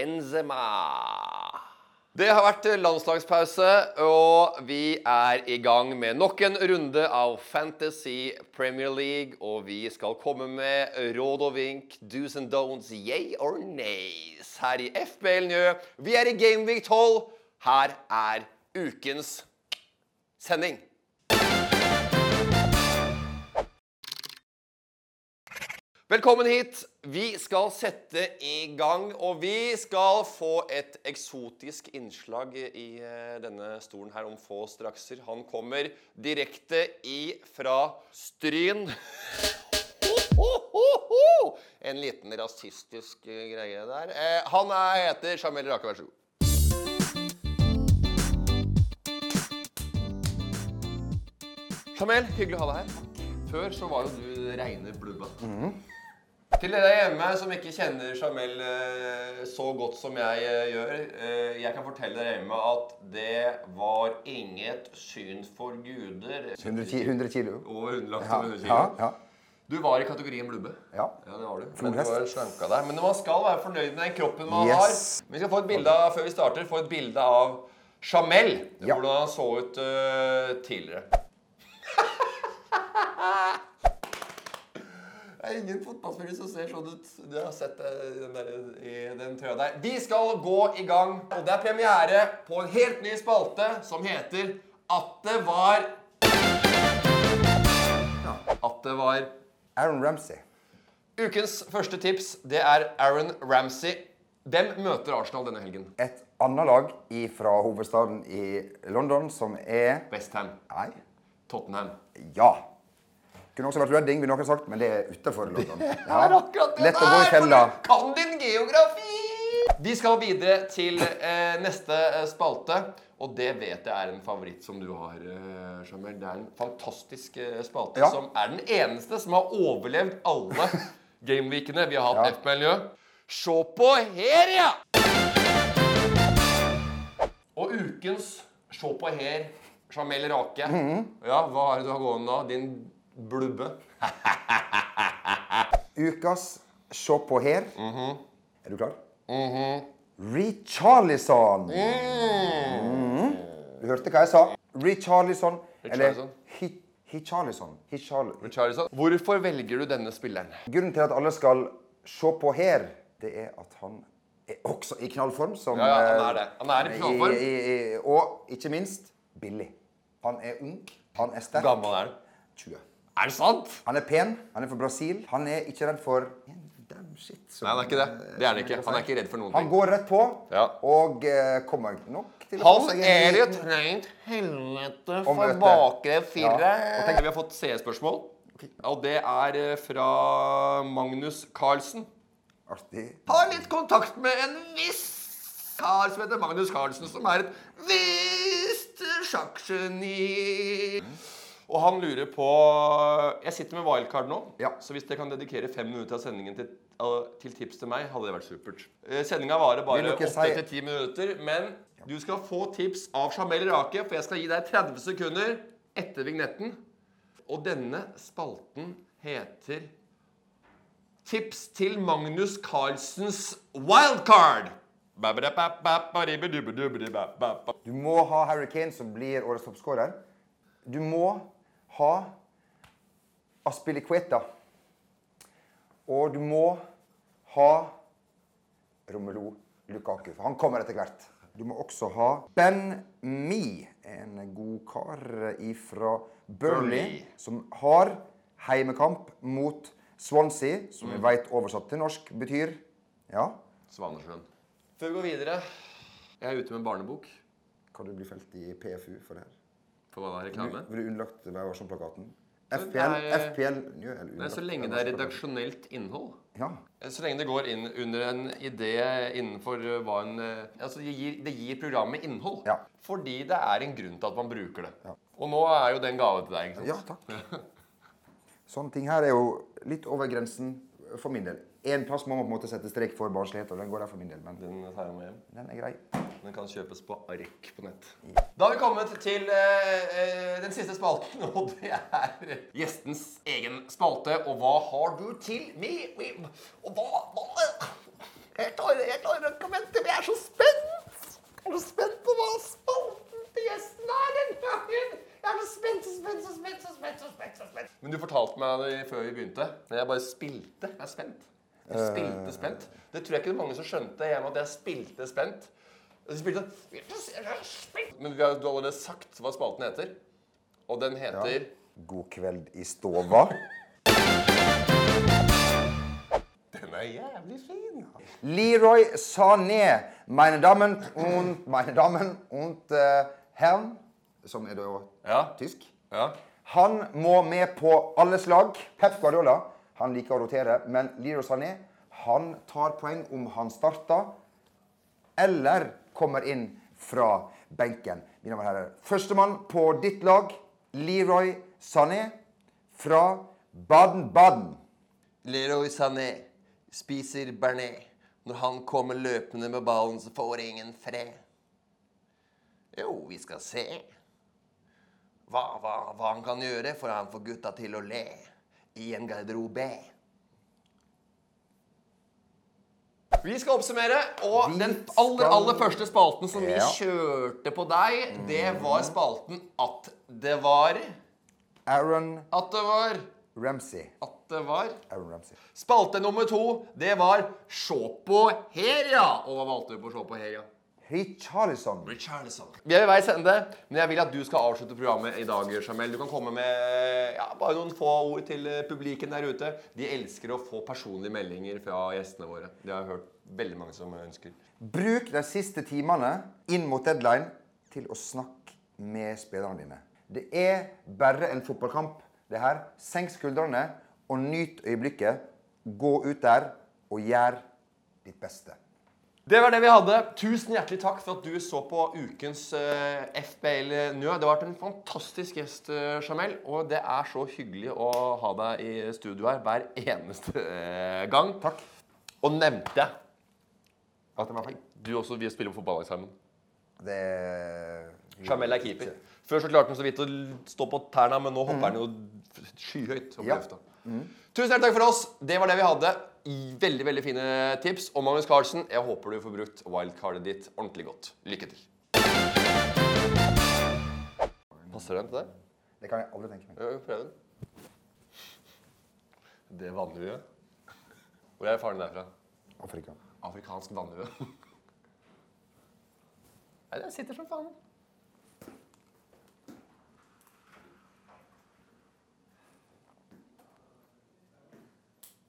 Benzema. Det har vært landslagspause, og vi er i gang med nok en runde av Fantasy Premier League. Og vi skal komme med råd og vink, do's and don'ts, yay or nays her i FBL Njø. Vi er i Gameweek 12. Her er ukens sending. Velkommen hit. Vi skal sette i gang, og vi skal få et eksotisk innslag i eh, denne stolen her om få strakser. Han kommer direkte ifra Stryn. En liten rasistisk eh, greie der. Eh, Han er, heter Jamel Rake, vær så god. Jamel, hyggelig å ha deg her. Før så var jo du reine blubba. Til dere hjemme som ikke kjenner Jamel eh, så godt som jeg eh, gjør, eh, jeg kan fortelle dere hjemme at det var inget syn for guder. 100, kilo. Over 100 langt Ja, 100 kilo. ja, ja. Du var i kategorien blubbe. Ja. Ja, det var du. Men du var slanka der. Men man skal være fornøyd med den kroppen man Yes. har. Vi skal få et bilde av, før vi starter, få et bilde av Jamel. Ja. Hvordan han så ut uh, tidligere. Det er ingen fotballspiller som ser sånn ut. Du har sett den, der, i den trøya der. Vi skal gå i gang, og det er premiere på en helt ny spalte som heter At det var At det var Aaron Ramsey. Ukens første tips det er Aaron Ramsey. Hvem møter Arsenal denne helgen? Et annet lag fra hovedstaden i London som er Westham. Nei. Tottenham. Ja. Kunne også vært Redding, ville noen sagt, men det er utafor London. Det Lett å gå i fella. Kan din geografi! Vi skal videre til eh, neste eh, spalte. Og det vet jeg er en favoritt som du har, eh. Det er en fantastisk eh, spalte Ja. som er den eneste som har overlevd alle gameweekene vi har hatt Ja. F-miljø. Se på her, ja! Og ukens Se på her, Jamel Rake. Mhm. Ja, hva er det du har gående nå? Din blubbe? Ukas Se på her. Mhm. Er du klar? Richarlison. Mm. Du hørte hva jeg sa? Richarlison. Eller Richarlison. Hi- Hicharlison. Hichal Richarlison. Hvorfor velger du denne spilleren? Grunnen til at alle skal se på her, det er at han er også i knallform. Som, Ja, ja, han eh, er det. Han er i knallform. i- i- og ikke minst billig. Han er ung, han er sterk. Gammel er han? 20. Er det sant? Han er pen, han er fra Brasil. Han er ikke redd for damn shit. som- Nei, han er ikke det. Det er han ikke. Han er ikke redd for noen Han ting. går rett på, Ja. og uh, kommer nok til å Han er et liten- rent helvete for bakre firre. Ja, Og tenk, vi har fått seerspørsmål. Og det er eh, fra Magnus Carlsen. Artig. Har litt kontakt med en viss kar som heter Magnus Carlsen, som er et visst sjakkgeni. Og han lurer på Jeg sitter med wildcard nå, Ja. så hvis dere kan dedikere fem minutter av sendingen til, til tips til meg, hadde det vært supert. Eh, Sendinga varer bare åtte til 8-10 minutter, men du skal få tips av Jamel Rake, for jeg skal gi deg 30 sekunder etter vignetten. Og denne spalten heter Tips til Magnus Carlsens wildcard. Du må ha Harry Kane som blir årets toppskårer. Du må ha Aspilicueta. Og du må ha Romelu Lukaku, for han kommer etter hvert. Du må også ha Ben Mi, en god kar ifra Burnley, Burnley. som har heimekamp mot Swansea, som vi vet oversatt til norsk betyr Ja, Svanesjøen. Før vi går videre Jeg er ute med en barnebok. kan du bli felt i PFU for det her? For hva da? Reklame? Vil du underlagt Vær varsom-plakaten? FPL, er- FPL ja, Nei, så lenge det er redaksjonelt innhold. Ja. Så lenge det går inn under en idé innenfor uh, hva en uh, Altså, det gir, det gir programmet innhold. Ja. Fordi det er en grunn til at man bruker det. Ja. Og nå er jo den gave til deg, ikke sant? ja, takk. Sånne ting her er jo litt over grensen for min del. En plass må man på en måte sette strek for barnslighet, og den går der for min del. Men Den den er grei. Den kan kjøpes på ark på nett. Da har vi kommet til eh, eh, den siste spalten, og det er gjestens egen spalte. Og hva har du til meg? Og hva, hva Jeg klarer, jeg klarer ikke å vente, men jeg er så spent! Jeg er så spent på hva spalten til gjesten er den gangen! Jeg er så spent, så spent, så spent, så spent, så spent, så spent. Men du fortalte meg det før vi begynte. Jeg bare spilte. Jeg er spent. Jeg spilte spent. Det tror jeg ikke det er mange som skjønte hjemme, at jeg spilte spent. Jeg spilte Men vi har jo allerede sagt hva spalten heter. Og den heter God kveld i stova. Den er jævlig fin. Leroy Sané, meine Damen und meine Damen und uh, Herren, som er da Ja. tysk. Ja. Han må med på alle slag. Pep Guardiola han liker å rotere, men Leroy Sané han tar poeng om han starter eller kommer inn fra benken. Mine damer og herrer, førstemann på ditt lag, Leroy Sané fra Baden-Baden. Leroy Sané spiser bearnés. Når han kommer løpende med ballen, så får ingen fred. Jo, vi skal se hva, hva, hva han kan gjøre for han får gutta til å le i en garderobe. Vi skal oppsummere, og Vi den aller, skal- aller første spalten som vi kjørte på deg, det var spalten at det var Aaron At det var Ramsey. At det var Aaron Ramsey. Spalte nummer to, det var Se på her, ja. Og hva valgte du på Se på her, ja? Richarlison. Richarlison. Vi er ved veis ende, men jeg vil at du skal avslutte programmet i dag, Jamel. Du kan komme med ja, bare noen få ord til eh, publiken der ute. De elsker å få personlige meldinger fra gjestene våre. Det har jeg hørt veldig mange som ønsker. Bruk de siste timene inn mot deadline til å snakke med spillerne dine. Det er bare en fotballkamp, det her. Senk skuldrene og nyt øyeblikket. Gå ut der og gjør ditt beste. Det var det vi hadde. Tusen hjertelig takk for at du så på ukens uh, FBL Nø. Det har vært en fantastisk gjest, uh, Jamel. Og det er så hyggelig å ha deg i studio her hver eneste uh, gang. Takk. Og nevnte At det var feil. du også vil spille på fotballag sammen. Det Jamel er keeper. Før så klarte han så vidt å stå på tærne, men nå hopper han jo skyhøyt opp i Ja. Lufta. Tusen hjertelig takk for oss. Det var det vi hadde. Veldig veldig fine tips. Og Magnus Carlsen, jeg håper du får brukt wildcardet ditt ordentlig godt. Lykke til. Passer den til deg? Det kan jeg aldri tenke meg. Ja, Prøv den. Det vannhuet. Hvor er faren derfra? Afrika. Afrikansk vannhue. Nei, den sitter som faen.